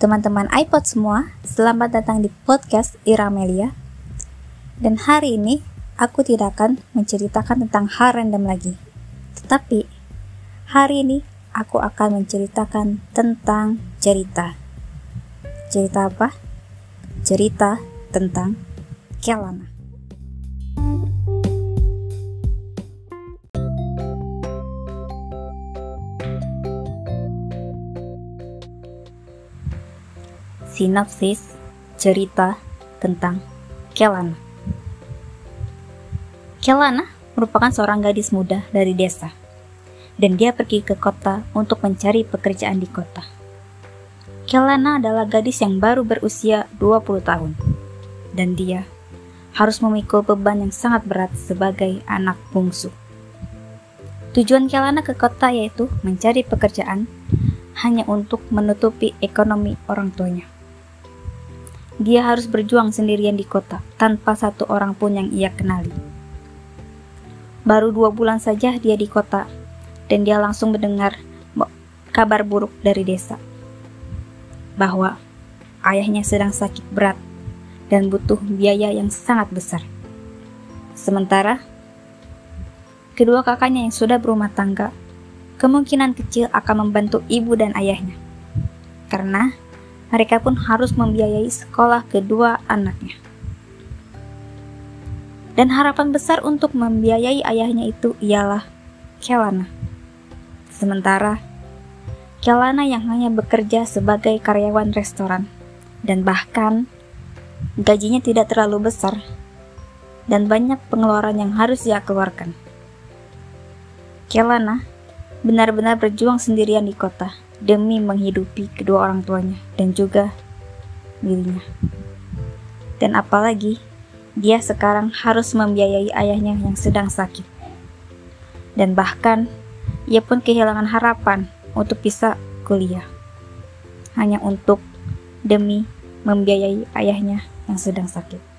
teman-teman iPod semua, selamat datang di podcast Iramelia. Dan hari ini aku tidak akan menceritakan tentang hal random lagi. Tetapi hari ini aku akan menceritakan tentang cerita. Cerita apa? Cerita tentang Kelana. Sinopsis cerita tentang Kelana. Kelana merupakan seorang gadis muda dari desa, dan dia pergi ke kota untuk mencari pekerjaan di kota. Kelana adalah gadis yang baru berusia 20 tahun, dan dia harus memikul beban yang sangat berat sebagai anak bungsu. Tujuan Kelana ke kota yaitu mencari pekerjaan hanya untuk menutupi ekonomi orang tuanya. Dia harus berjuang sendirian di kota, tanpa satu orang pun yang ia kenali. Baru dua bulan saja dia di kota, dan dia langsung mendengar kabar buruk dari desa. Bahwa ayahnya sedang sakit berat dan butuh biaya yang sangat besar. Sementara, kedua kakaknya yang sudah berumah tangga kemungkinan kecil akan membantu ibu dan ayahnya. Karena mereka pun harus membiayai sekolah kedua anaknya. Dan harapan besar untuk membiayai ayahnya itu ialah Kelana. Sementara Kelana yang hanya bekerja sebagai karyawan restoran dan bahkan gajinya tidak terlalu besar dan banyak pengeluaran yang harus ia keluarkan. Kelana benar-benar berjuang sendirian di kota demi menghidupi kedua orang tuanya dan juga dirinya. Dan apalagi dia sekarang harus membiayai ayahnya yang sedang sakit. Dan bahkan ia pun kehilangan harapan untuk bisa kuliah. Hanya untuk demi membiayai ayahnya yang sedang sakit.